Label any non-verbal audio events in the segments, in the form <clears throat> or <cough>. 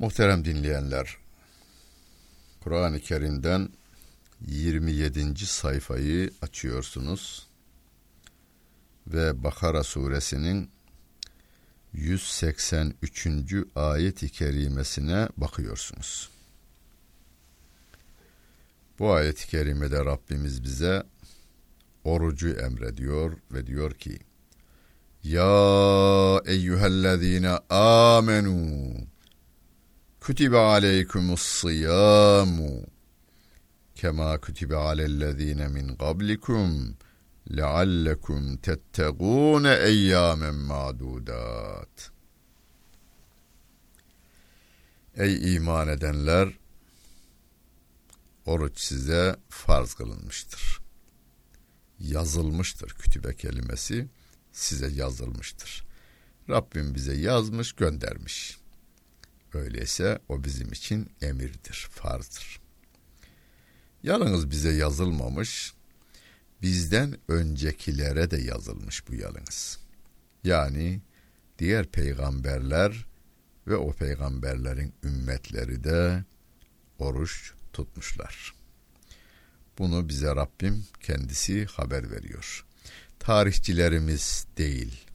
Muhterem dinleyenler, Kur'an-ı Kerim'den 27. sayfayı açıyorsunuz ve Bakara suresinin 183. ayet-i kerimesine bakıyorsunuz. Bu ayet-i kerimede Rabbimiz bize orucu emrediyor ve diyor ki Ya eyyühellezine amenu Kütübe aleykumus siyamu kema kütübe alellezine min qablikum leallekum tettegûne eyyâmen ma'dudat. Ey iman edenler! Oruç size farz kılınmıştır. Yazılmıştır kütübe kelimesi size yazılmıştır. Rabbim bize yazmış göndermiş. Öyleyse o bizim için emirdir, farzdır. Yalnız bize yazılmamış, bizden öncekilere de yazılmış bu yalnız. Yani diğer peygamberler ve o peygamberlerin ümmetleri de oruç tutmuşlar. Bunu bize Rabbim kendisi haber veriyor. Tarihçilerimiz değil.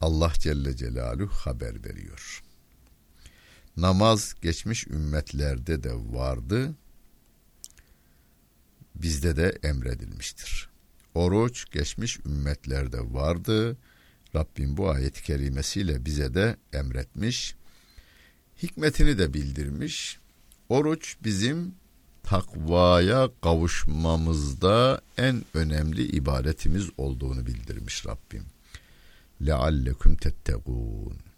Allah Celle Celaluhu haber veriyor. Namaz geçmiş ümmetlerde de vardı. Bizde de emredilmiştir. Oruç geçmiş ümmetlerde vardı. Rabbim bu ayet-i kerimesiyle bize de emretmiş. Hikmetini de bildirmiş. Oruç bizim takvaya kavuşmamızda en önemli ibadetimiz olduğunu bildirmiş Rabbim. Leallekum tettegûn.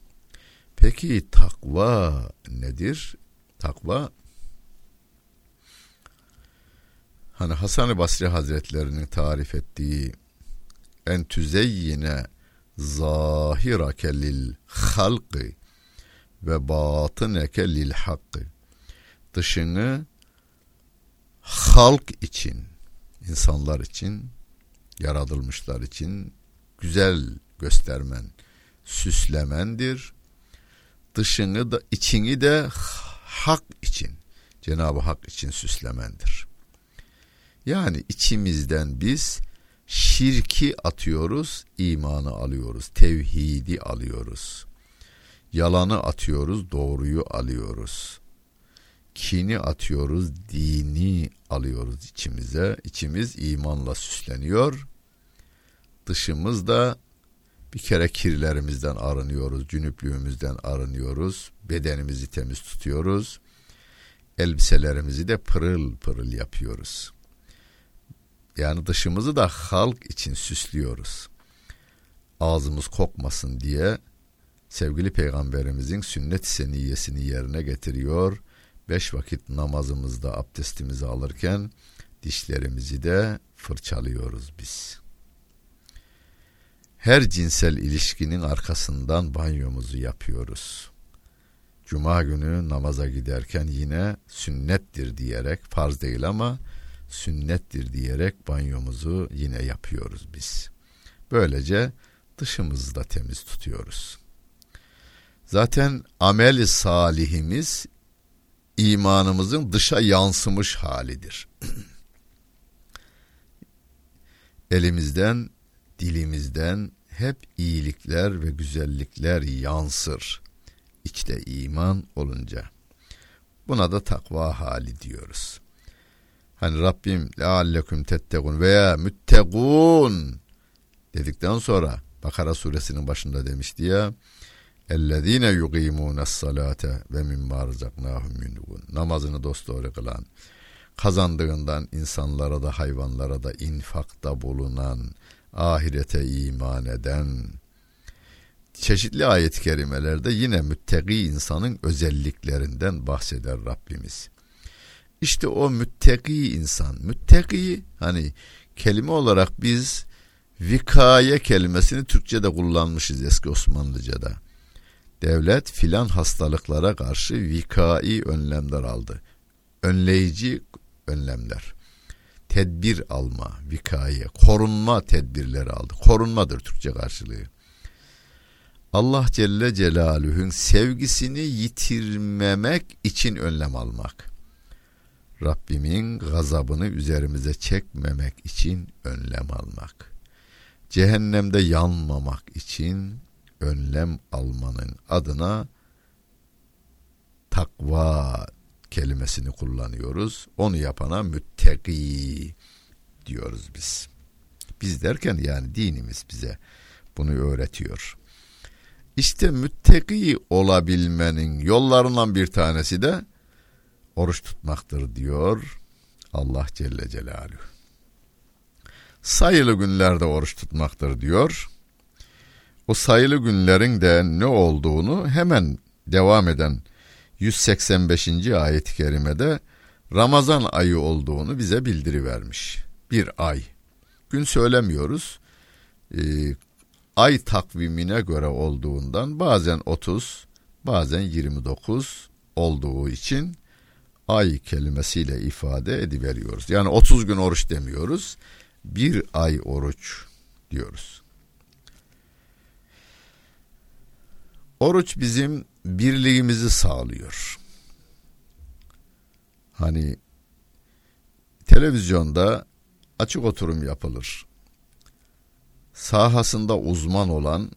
Peki takva nedir? Takva hani Hasan-ı Basri Hazretlerinin tarif ettiği en tüzeyyine zahirake lil halkı ve batıneke lil hakkı dışını halk için insanlar için yaratılmışlar için güzel göstermen süslemendir dışını da içini de hak için Cenab-ı Hak için süslemendir. Yani içimizden biz şirki atıyoruz, imanı alıyoruz, tevhidi alıyoruz. Yalanı atıyoruz, doğruyu alıyoruz. Kini atıyoruz, dini alıyoruz içimize. İçimiz imanla süsleniyor. Dışımız da bir kere kirlerimizden arınıyoruz, cünüplüğümüzden arınıyoruz, bedenimizi temiz tutuyoruz, elbiselerimizi de pırıl pırıl yapıyoruz. Yani dışımızı da halk için süslüyoruz. Ağzımız kokmasın diye sevgili peygamberimizin sünnet seniyesini yerine getiriyor. Beş vakit namazımızda abdestimizi alırken dişlerimizi de fırçalıyoruz biz.'' Her cinsel ilişkinin arkasından banyomuzu yapıyoruz. Cuma günü namaza giderken yine sünnettir diyerek farz değil ama sünnettir diyerek banyomuzu yine yapıyoruz biz. Böylece dışımızı da temiz tutuyoruz. Zaten amel salihimiz imanımızın dışa yansımış halidir. <clears throat> Elimizden dilimizden hep iyilikler ve güzellikler yansır. İçte iman olunca. Buna da takva hali diyoruz. Hani Rabbim leallekum tettegun veya müttegun dedikten sonra Bakara suresinin başında demişti ya ellezine yuqimune salate ve mimma rızaknahum yunfukun namazını dosdoğru kılan kazandığından insanlara da hayvanlara da infakta bulunan ahirete iman eden, çeşitli ayet-i kerimelerde yine müttaki insanın özelliklerinden bahseder Rabbimiz. İşte o müttaki insan, müttaki hani kelime olarak biz vikaye kelimesini Türkçe'de kullanmışız eski Osmanlıca'da. Devlet filan hastalıklara karşı vikai önlemler aldı. Önleyici önlemler. Tedbir alma, vikaye, korunma tedbirleri aldı. Korunmadır Türkçe karşılığı. Allah Celle Celaluhu'nun sevgisini yitirmemek için önlem almak. Rabbimin gazabını üzerimize çekmemek için önlem almak. Cehennemde yanmamak için önlem almanın adına takva kelimesini kullanıyoruz. Onu yapana müttaki diyoruz biz. Biz derken yani dinimiz bize bunu öğretiyor. İşte müttaki olabilmenin yollarından bir tanesi de oruç tutmaktır diyor Allah Celle Celaluhu. Sayılı günlerde oruç tutmaktır diyor. O sayılı günlerin de ne olduğunu hemen devam eden 185. ayet-i kerimede Ramazan ayı olduğunu bize bildirivermiş. Bir ay. Gün söylemiyoruz. Ee, ay takvimine göre olduğundan bazen 30, bazen 29 olduğu için ay kelimesiyle ifade ediveriyoruz. Yani 30 gün oruç demiyoruz. Bir ay oruç diyoruz. Oruç bizim birliğimizi sağlıyor. Hani televizyonda açık oturum yapılır. Sahasında uzman olan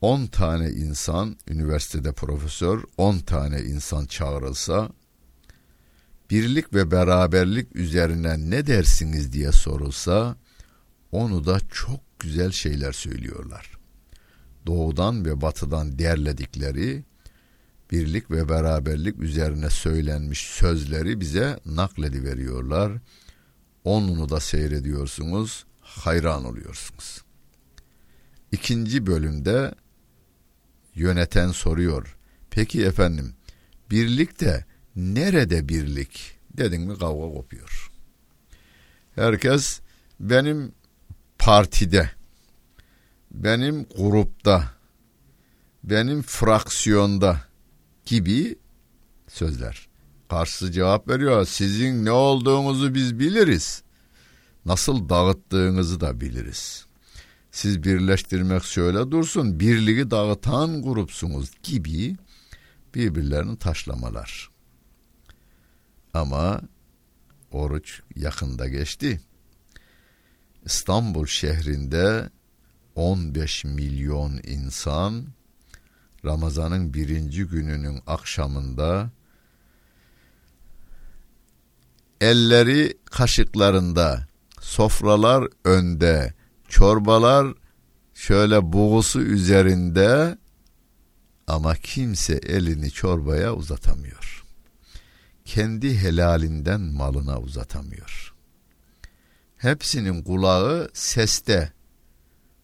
10 tane insan, üniversitede profesör 10 tane insan çağrılsa birlik ve beraberlik üzerine ne dersiniz diye sorulsa onu da çok güzel şeyler söylüyorlar. Doğudan ve batıdan derledikleri birlik ve beraberlik üzerine söylenmiş sözleri bize nakledi veriyorlar. Onunu da seyrediyorsunuz, hayran oluyorsunuz. İkinci bölümde yöneten soruyor. Peki efendim, birlikte nerede birlik dedin mi kavga kopuyor. Herkes benim partide, benim grupta, benim fraksiyonda gibi sözler. Karşısı cevap veriyor. Sizin ne olduğunuzu biz biliriz. Nasıl dağıttığınızı da biliriz. Siz birleştirmek şöyle dursun. Birliği dağıtan grupsunuz gibi birbirlerini taşlamalar. Ama oruç yakında geçti. İstanbul şehrinde 15 milyon insan Ramazan'ın birinci gününün akşamında elleri kaşıklarında, sofralar önde, çorbalar şöyle buğusu üzerinde ama kimse elini çorbaya uzatamıyor. Kendi helalinden malına uzatamıyor. Hepsinin kulağı seste.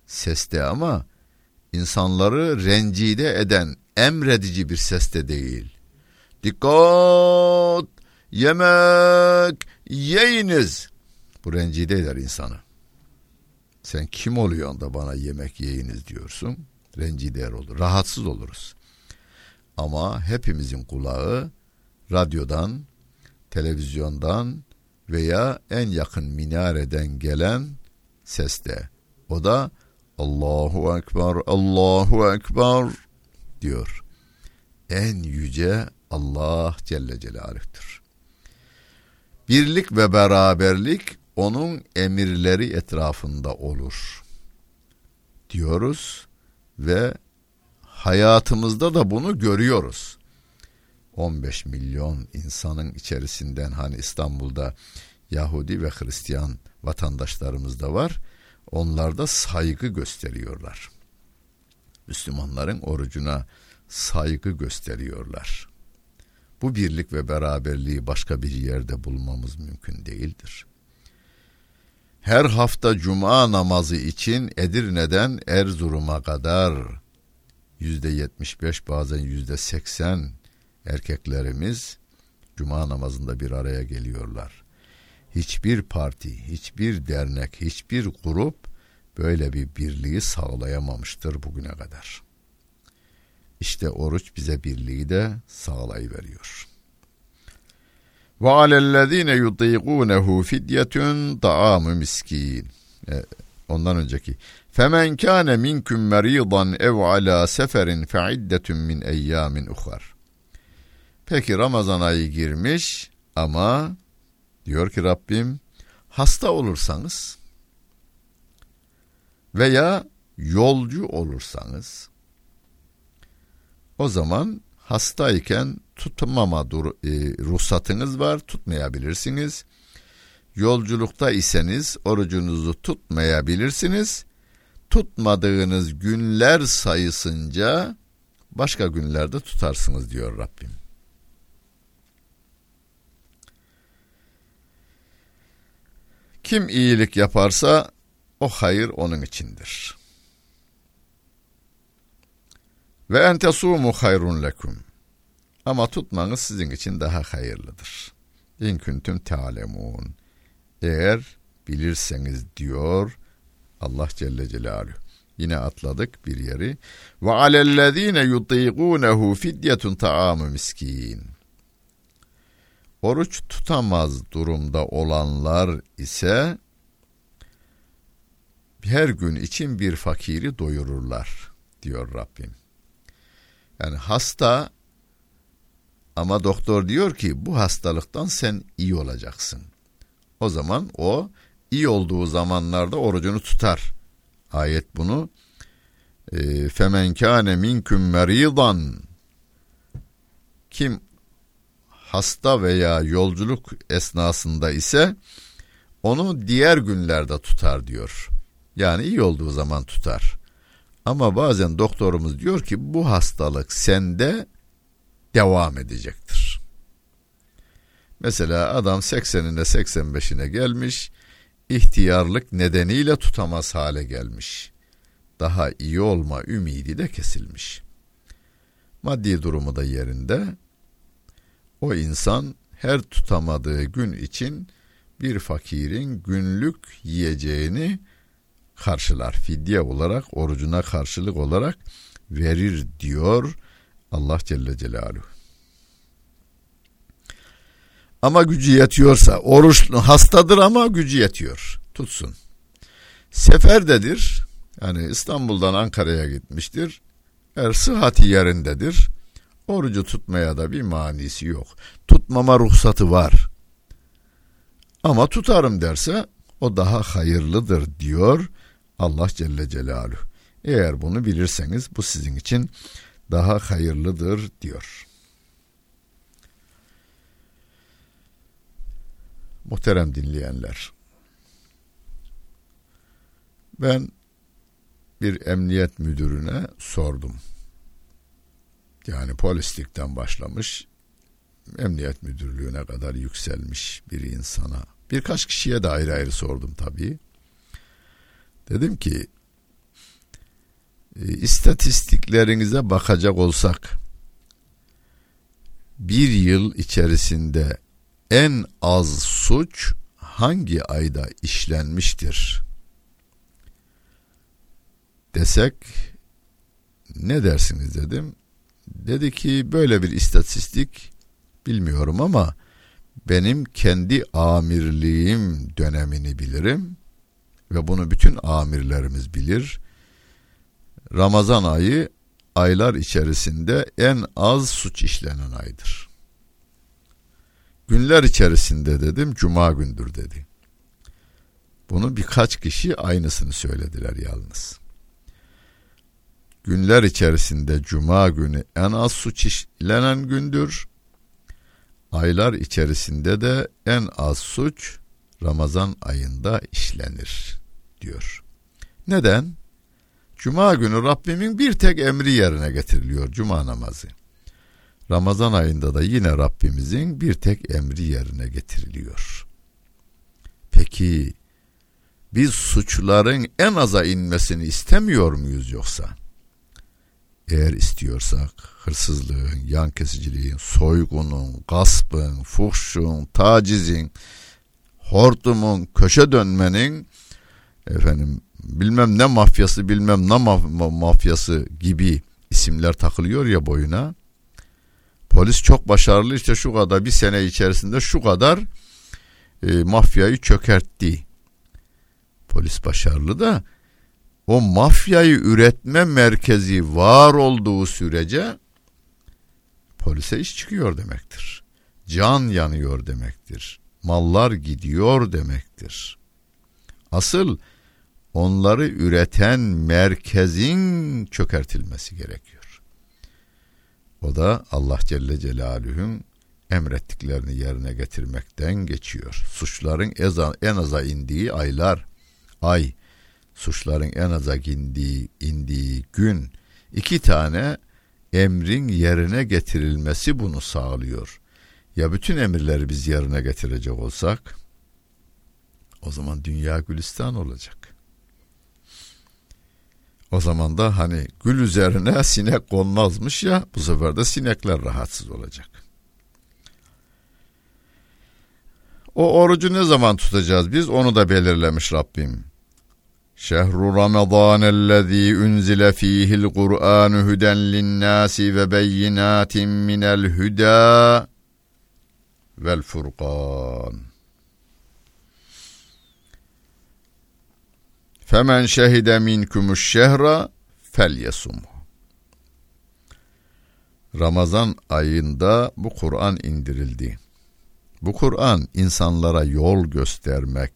Seste ama insanları rencide eden emredici bir seste değil. Dikkat! Yemek yiyiniz. Bu rencide eder insanı. Sen kim oluyorsun da bana yemek yiyiniz diyorsun? Rencide olur. Rahatsız oluruz. Ama hepimizin kulağı radyodan, televizyondan veya en yakın minareden gelen seste. O da Allahu Ekber, Allahu Ekber diyor. En yüce Allah Celle Celaluh'tür. Birlik ve beraberlik onun emirleri etrafında olur diyoruz ve hayatımızda da bunu görüyoruz. 15 milyon insanın içerisinden hani İstanbul'da Yahudi ve Hristiyan vatandaşlarımız da var. Onlar da saygı gösteriyorlar. Müslümanların orucuna saygı gösteriyorlar. Bu birlik ve beraberliği başka bir yerde bulmamız mümkün değildir. Her hafta cuma namazı için Edirne'den Erzurum'a kadar yüzde yetmiş beş bazen yüzde seksen erkeklerimiz cuma namazında bir araya geliyorlar. Hiçbir parti, hiçbir dernek, hiçbir grup böyle bir birliği sağlayamamıştır bugüne kadar. İşte oruç bize birliği de sağlayıveriyor. Ve alellezine yudîgûnehu fidyetun ta'amu miskin. E, ondan önceki. Femen kâne minküm meridan ev ala seferin fe'iddetun min eyyamin uhar. Peki Ramazan ayı girmiş ama diyor ki Rabbim hasta olursanız veya yolcu olursanız o zaman hastayken tutmama dur, e, ruhsatınız var tutmayabilirsiniz. Yolculukta iseniz orucunuzu tutmayabilirsiniz. Tutmadığınız günler sayısınca başka günlerde tutarsınız diyor Rabbim. Kim iyilik yaparsa o hayır onun içindir. Ve en tesumu hayrun lekum. Ama tutmanız sizin için daha hayırlıdır. İn kuntum ta'lemun. Eğer bilirseniz diyor Allah Celle Celaluhu. Yine atladık bir yeri. Ve alellezine yutiqunehu fidyetun ta'amu miskin. Oruç tutamaz durumda olanlar ise her gün için bir fakiri doyururlar diyor Rabbim. Yani hasta ama doktor diyor ki bu hastalıktan sen iyi olacaksın. O zaman o iyi olduğu zamanlarda orucunu tutar. Ayet bunu femen kâne minküm meridan kim hasta veya yolculuk esnasında ise onu diğer günlerde tutar diyor. Yani iyi olduğu zaman tutar. Ama bazen doktorumuz diyor ki bu hastalık sende devam edecektir. Mesela adam 80'ine 85'ine gelmiş, ihtiyarlık nedeniyle tutamaz hale gelmiş. Daha iyi olma ümidi de kesilmiş. Maddi durumu da yerinde. O insan her tutamadığı gün için bir fakirin günlük yiyeceğini karşılar. Fidye olarak, orucuna karşılık olarak verir diyor Allah Celle Celaluhu. Ama gücü yetiyorsa, oruçlu hastadır ama gücü yetiyor. Tutsun. Seferdedir. Yani İstanbul'dan Ankara'ya gitmiştir. Eğer sıhhati yerindedir. Orucu tutmaya da bir manisi yok. Tutmama ruhsatı var. Ama tutarım derse o daha hayırlıdır diyor Allah Celle Celaluhu. Eğer bunu bilirseniz bu sizin için daha hayırlıdır diyor. Muhterem dinleyenler. Ben bir emniyet müdürüne sordum. Yani polislikten başlamış, emniyet müdürlüğüne kadar yükselmiş bir insana. Birkaç kişiye de ayrı ayrı sordum tabii. Dedim ki e, istatistiklerinize bakacak olsak bir yıl içerisinde en az suç hangi ayda işlenmiştir desek ne dersiniz dedim. Dedi ki böyle bir istatistik bilmiyorum ama benim kendi amirliğim dönemini bilirim ve bunu bütün amirlerimiz bilir. Ramazan ayı aylar içerisinde en az suç işlenen aydır. Günler içerisinde dedim cuma gündür dedi. Bunu birkaç kişi aynısını söylediler yalnız. Günler içerisinde cuma günü en az suç işlenen gündür. Aylar içerisinde de en az suç Ramazan ayında işlenir diyor. Neden? Cuma günü Rabbimin bir tek emri yerine getiriliyor cuma namazı. Ramazan ayında da yine Rabbimizin bir tek emri yerine getiriliyor. Peki biz suçların en aza inmesini istemiyor muyuz yoksa? Eğer istiyorsak hırsızlığın, yan kesiciliğin, soygunun, gaspın, fuhşun, tacizin, hortumun, köşe dönmenin efendim bilmem ne mafyası bilmem ne mafyası gibi isimler takılıyor ya boyuna. Polis çok başarılı işte şu kadar bir sene içerisinde şu kadar e, mafyayı çökertti. Polis başarılı da o mafyayı üretme merkezi var olduğu sürece polise iş çıkıyor demektir. Can yanıyor demektir. Mallar gidiyor demektir. Asıl onları üreten merkezin çökertilmesi gerekiyor. O da Allah Celle Celaluhu'nun emrettiklerini yerine getirmekten geçiyor. Suçların en aza indiği aylar, ay, suçların en aza indiği, indiği gün iki tane emrin yerine getirilmesi bunu sağlıyor. Ya bütün emirleri biz yerine getirecek olsak o zaman dünya gülistan olacak. O zaman da hani gül üzerine <laughs> sinek konmazmış ya bu sefer de sinekler rahatsız olacak. O orucu ne zaman tutacağız biz onu da belirlemiş Rabbim. Şehru Ramazan fîhil Kur'an huden linnâsi ve beyinatin minel hüdâ vel furqan. Femen şehide minkumuş şehra felyesum. Ramazan ayında bu Kur'an indirildi. Bu Kur'an insanlara yol göstermek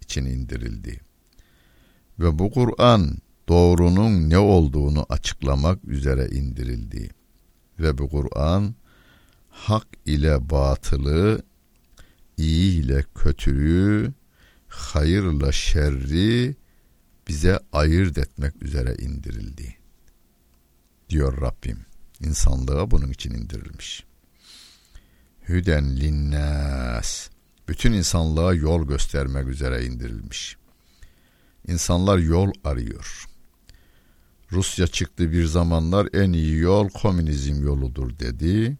için indirildi. Ve bu Kur'an doğrunun ne olduğunu açıklamak üzere indirildi. Ve bu Kur'an hak ile batılı, iyi ile kötülüğü, hayırla şerri bize ayırt etmek üzere indirildi. Diyor Rabbim. İnsanlığa bunun için indirilmiş. Hüden linnas. Bütün insanlığa yol göstermek üzere indirilmiş. İnsanlar yol arıyor. Rusya çıktı bir zamanlar en iyi yol komünizm yoludur dedi.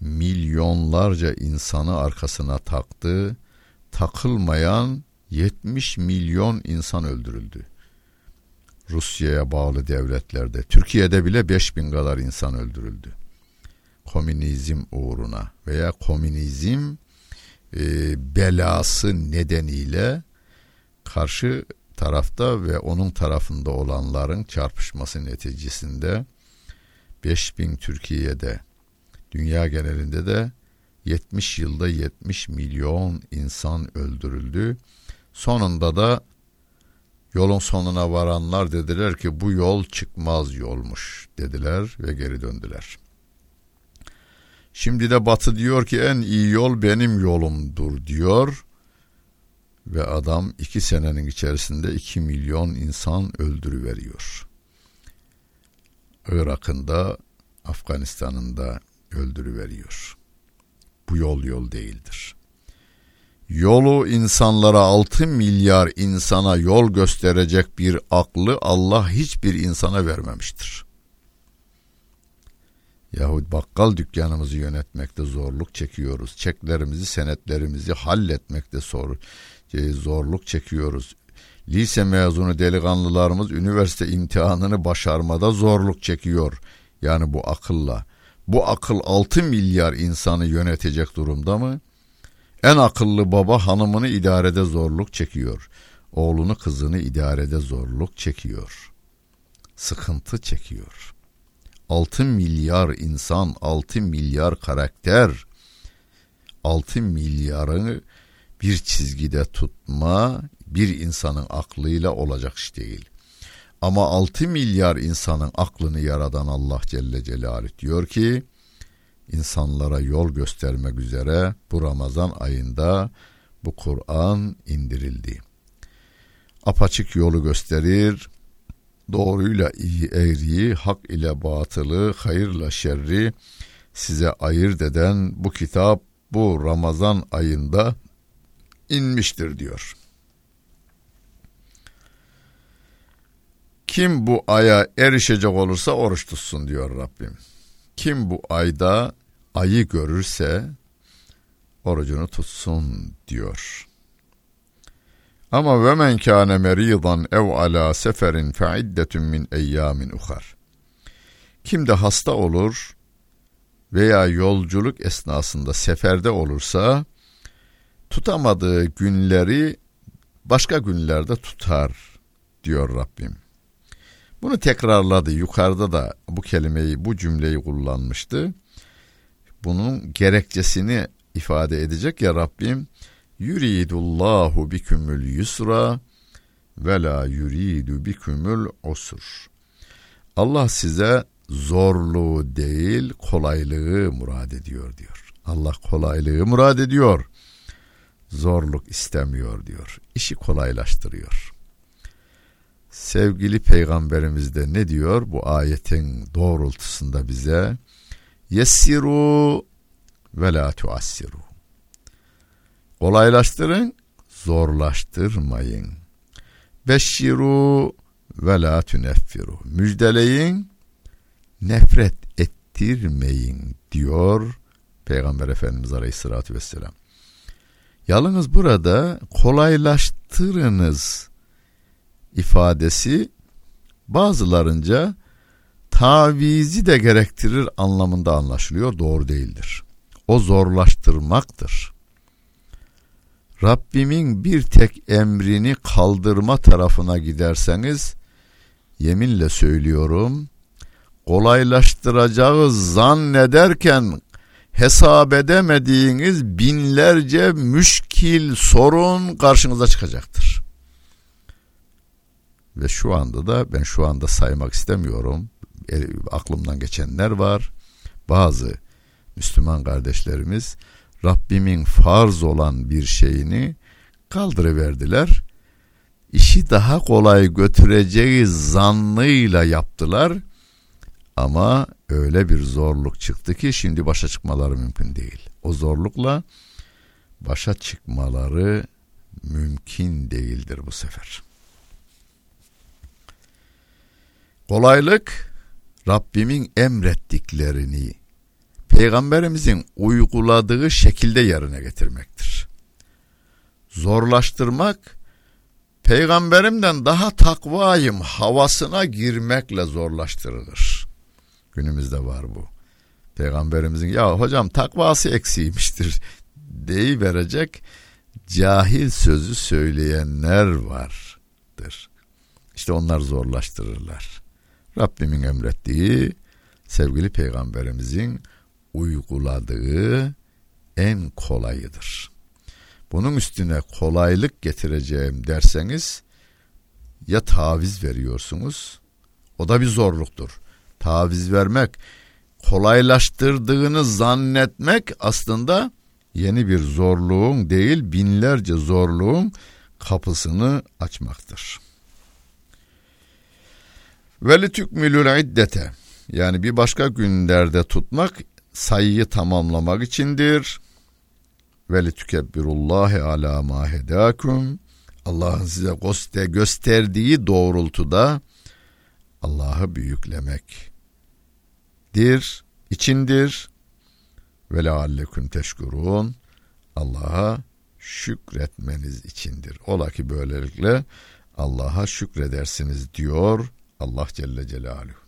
Milyonlarca insanı arkasına taktı. Takılmayan 70 milyon insan öldürüldü. Rusya'ya bağlı devletlerde, Türkiye'de bile 5 bin kadar insan öldürüldü. Komünizm uğruna veya komünizm e, belası nedeniyle karşı tarafta ve onun tarafında olanların çarpışması neticesinde 5 bin Türkiye'de, dünya genelinde de 70 yılda 70 milyon insan öldürüldü. Sonunda da yolun sonuna varanlar dediler ki bu yol çıkmaz yolmuş dediler ve geri döndüler. Şimdi de Batı diyor ki en iyi yol benim yolumdur diyor ve adam iki senenin içerisinde iki milyon insan öldürüveriyor. Irak'ın da Afganistan'ın da öldürüveriyor. Bu yol yol değildir yolu insanlara 6 milyar insana yol gösterecek bir aklı Allah hiçbir insana vermemiştir. Yahut bakkal dükkanımızı yönetmekte zorluk çekiyoruz. Çeklerimizi, senetlerimizi halletmekte zor, zorluk çekiyoruz. Lise mezunu delikanlılarımız üniversite imtihanını başarmada zorluk çekiyor. Yani bu akılla. Bu akıl 6 milyar insanı yönetecek durumda mı? En akıllı baba hanımını idarede zorluk çekiyor. Oğlunu kızını idarede zorluk çekiyor. Sıkıntı çekiyor. 6 milyar insan, 6 milyar karakter, 6 milyarını bir çizgide tutma bir insanın aklıyla olacak iş değil. Ama 6 milyar insanın aklını yaradan Allah Celle Celaluhu diyor ki insanlara yol göstermek üzere bu Ramazan ayında bu Kur'an indirildi. Apaçık yolu gösterir, doğruyla iyi eğriyi, hak ile batılı, hayırla şerri size ayırt eden bu kitap bu Ramazan ayında inmiştir diyor. Kim bu aya erişecek olursa oruç tutsun diyor Rabbim. Kim bu ayda ayı görürse orucunu tutsun diyor. Ama ve men kâne meridan ev ala seferin fe iddetun min eyyamin uhar. Kim de hasta olur veya yolculuk esnasında seferde olursa tutamadığı günleri başka günlerde tutar diyor Rabbim. Bunu tekrarladı. Yukarıda da bu kelimeyi, bu cümleyi kullanmıştı. Bunun gerekçesini ifade edecek ya Rabbim. Yuridullahu bikümül yusra ve la yuridu bikümül usur. Allah size zorluğu değil kolaylığı murad ediyor diyor. Allah kolaylığı murad ediyor. Zorluk istemiyor diyor. İşi kolaylaştırıyor. Sevgili peygamberimiz de ne diyor bu ayetin doğrultusunda bize? Yessiru ve la tuassiru. Kolaylaştırın, zorlaştırmayın. Beşşiru ve la tüneffiru. Müjdeleyin, nefret ettirmeyin diyor Peygamber Efendimiz Aleyhisselatü Vesselam. Yalnız burada kolaylaştırınız ifadesi bazılarınca tavizi de gerektirir anlamında anlaşılıyor. Doğru değildir. O zorlaştırmaktır. Rabbimin bir tek emrini kaldırma tarafına giderseniz yeminle söylüyorum kolaylaştıracağı zannederken hesap edemediğiniz binlerce müşkil sorun karşınıza çıkacaktır. Ve şu anda da ben şu anda saymak istemiyorum. E, aklımdan geçenler var. Bazı Müslüman kardeşlerimiz Rabbimin farz olan bir şeyini kaldırıverdiler. İşi daha kolay götüreceği zannıyla yaptılar. Ama öyle bir zorluk çıktı ki şimdi başa çıkmaları mümkün değil. O zorlukla başa çıkmaları mümkün değildir bu sefer. Kolaylık Rabbimin emrettiklerini peygamberimizin uyguladığı şekilde yerine getirmektir. Zorlaştırmak peygamberimden daha takvayım havasına girmekle zorlaştırılır. Günümüzde var bu. Peygamberimizin ya hocam takvası eksiymiştir <laughs> deyi verecek cahil sözü söyleyenler vardır. İşte onlar zorlaştırırlar. Rabbimin emrettiği sevgili peygamberimizin uyguladığı en kolayıdır. Bunun üstüne kolaylık getireceğim derseniz ya taviz veriyorsunuz o da bir zorluktur. Taviz vermek kolaylaştırdığını zannetmek aslında yeni bir zorluğun değil binlerce zorluğun kapısını açmaktır. Ve litükmülül iddete yani bir başka günlerde tutmak sayıyı tamamlamak içindir. Ve litükebbirullahi ala ma hedakum Allah'ın size gösterdiği doğrultuda Allah'ı büyüklemektir, içindir. Ve leallekum teşkurun Allah'a şükretmeniz içindir. Ola ki böylelikle Allah'a şükredersiniz diyor Allah Celle Celaluhu.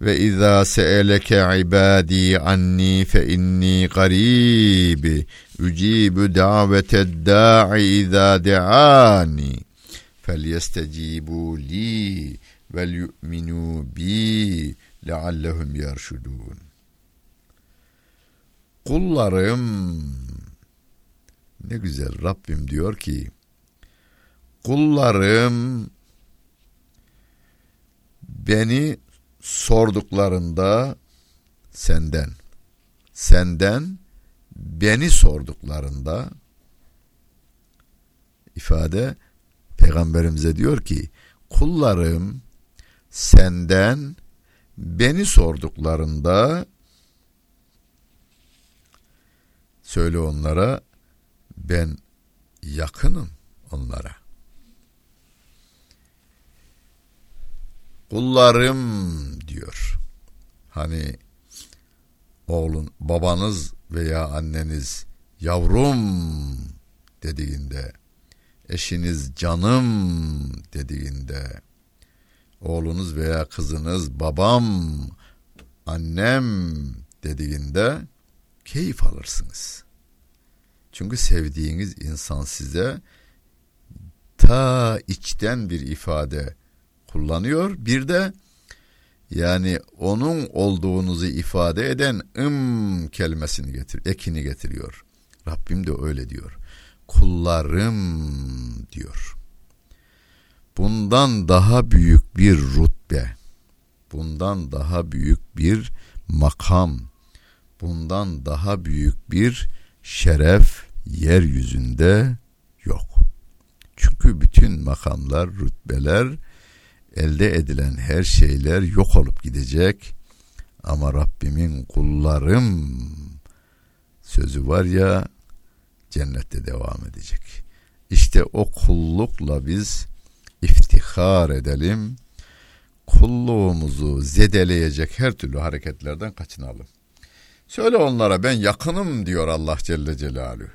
Ve izâ se'eleke ibâdî anni fe inni garîb ücîbü daveted dâ'i izâ de'âni felyestecîbû li vel yu'minû bi leallehum yerşudûn. Kullarım ne güzel Rabbim diyor ki kullarım beni sorduklarında senden senden beni sorduklarında ifade peygamberimize diyor ki kullarım senden beni sorduklarında söyle onlara ben yakınım onlara. kullarım diyor. Hani oğlun babanız veya anneniz yavrum dediğinde eşiniz canım dediğinde oğlunuz veya kızınız babam annem dediğinde keyif alırsınız. Çünkü sevdiğiniz insan size ta içten bir ifade kullanıyor. Bir de yani onun olduğunuzu ifade eden ım kelimesini getir, ekini getiriyor. Rabbim de öyle diyor. Kullarım diyor. Bundan daha büyük bir rutbe, bundan daha büyük bir makam, bundan daha büyük bir şeref yeryüzünde yok. Çünkü bütün makamlar, rütbeler, elde edilen her şeyler yok olup gidecek. Ama Rabbimin kullarım sözü var ya cennette devam edecek. İşte o kullukla biz iftihar edelim. Kulluğumuzu zedeleyecek her türlü hareketlerden kaçınalım. Söyle onlara ben yakınım diyor Allah Celle Celaluhu.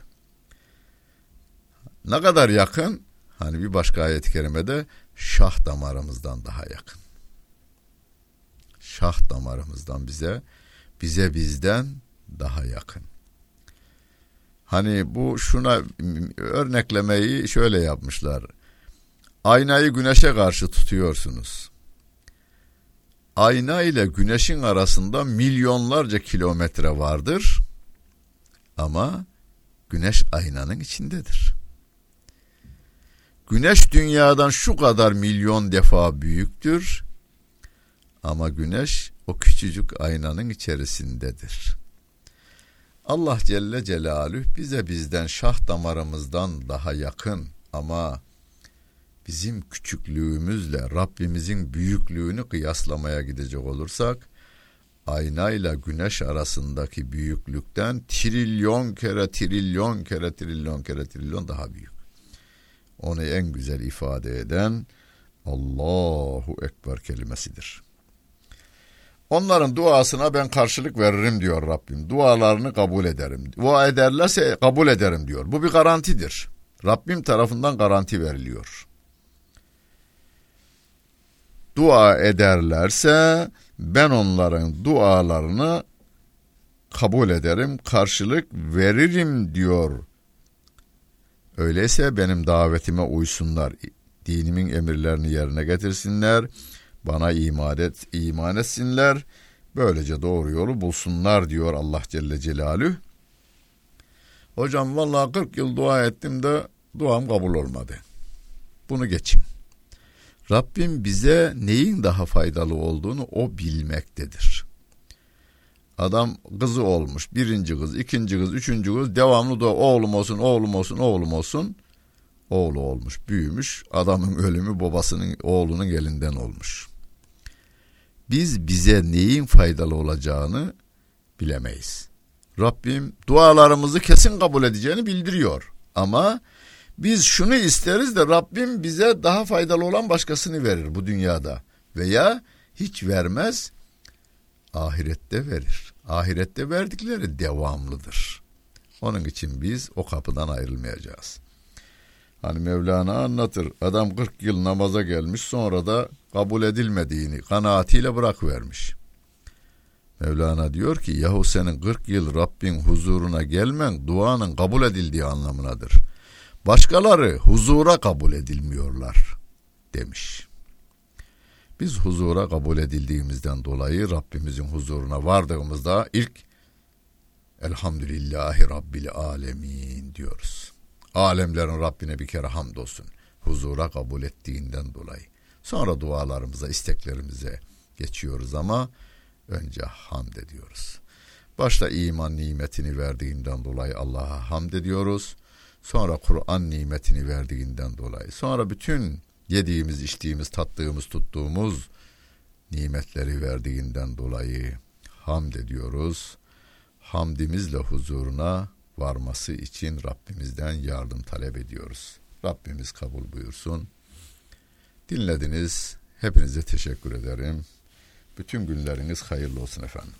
Ne kadar yakın? Hani bir başka ayet-i kerimede şah damarımızdan daha yakın. Şah damarımızdan bize, bize bizden daha yakın. Hani bu şuna örneklemeyi şöyle yapmışlar. Aynayı güneşe karşı tutuyorsunuz. Ayna ile güneşin arasında milyonlarca kilometre vardır. Ama güneş aynanın içindedir. Güneş dünyadan şu kadar milyon defa büyüktür. Ama güneş o küçücük aynanın içerisindedir. Allah Celle Celaluhu bize bizden şah damarımızdan daha yakın ama bizim küçüklüğümüzle Rabbimizin büyüklüğünü kıyaslamaya gidecek olursak aynayla güneş arasındaki büyüklükten trilyon kere trilyon kere trilyon kere trilyon daha büyük. Onu en güzel ifade eden Allahu Ekber kelimesidir. Onların duasına ben karşılık veririm diyor Rabbim. Dualarını kabul ederim. Dua ederlerse kabul ederim diyor. Bu bir garantidir. Rabbim tarafından garanti veriliyor. Dua ederlerse ben onların dualarını kabul ederim, karşılık veririm diyor. Öyleyse benim davetime uysunlar, dinimin emirlerini yerine getirsinler, bana iman, et, iman etsinler, böylece doğru yolu bulsunlar diyor Allah Celle Celaluhu. Hocam vallahi 40 yıl dua ettim de duam kabul olmadı. Bunu geçin. Rabbim bize neyin daha faydalı olduğunu o bilmektedir. Adam kızı olmuş. Birinci kız, ikinci kız, üçüncü kız. Devamlı da oğlum olsun, oğlum olsun, oğlum olsun. Oğlu olmuş, büyümüş. Adamın ölümü babasının, oğlunun elinden olmuş. Biz bize neyin faydalı olacağını bilemeyiz. Rabbim dualarımızı kesin kabul edeceğini bildiriyor. Ama biz şunu isteriz de Rabbim bize daha faydalı olan başkasını verir bu dünyada. Veya hiç vermez, ahirette verir. Ahirette verdikleri devamlıdır. Onun için biz o kapıdan ayrılmayacağız. Hani Mevlana anlatır. Adam 40 yıl namaza gelmiş sonra da kabul edilmediğini kanaatiyle bırakıvermiş. Mevlana diyor ki yahu senin 40 yıl Rabbin huzuruna gelmen duanın kabul edildiği anlamınadır. Başkaları huzura kabul edilmiyorlar demiş. Biz huzura kabul edildiğimizden dolayı Rabbimizin huzuruna vardığımızda ilk Elhamdülillahi Rabbil Alemin diyoruz. Alemlerin Rabbine bir kere hamdolsun. Huzura kabul ettiğinden dolayı. Sonra dualarımıza, isteklerimize geçiyoruz ama önce hamd ediyoruz. Başta iman nimetini verdiğinden dolayı Allah'a hamd ediyoruz. Sonra Kur'an nimetini verdiğinden dolayı. Sonra bütün yediğimiz, içtiğimiz, tattığımız, tuttuğumuz nimetleri verdiğinden dolayı hamd ediyoruz. Hamdimizle huzuruna varması için Rabbimizden yardım talep ediyoruz. Rabbimiz kabul buyursun. Dinlediniz. Hepinize teşekkür ederim. Bütün günleriniz hayırlı olsun efendim.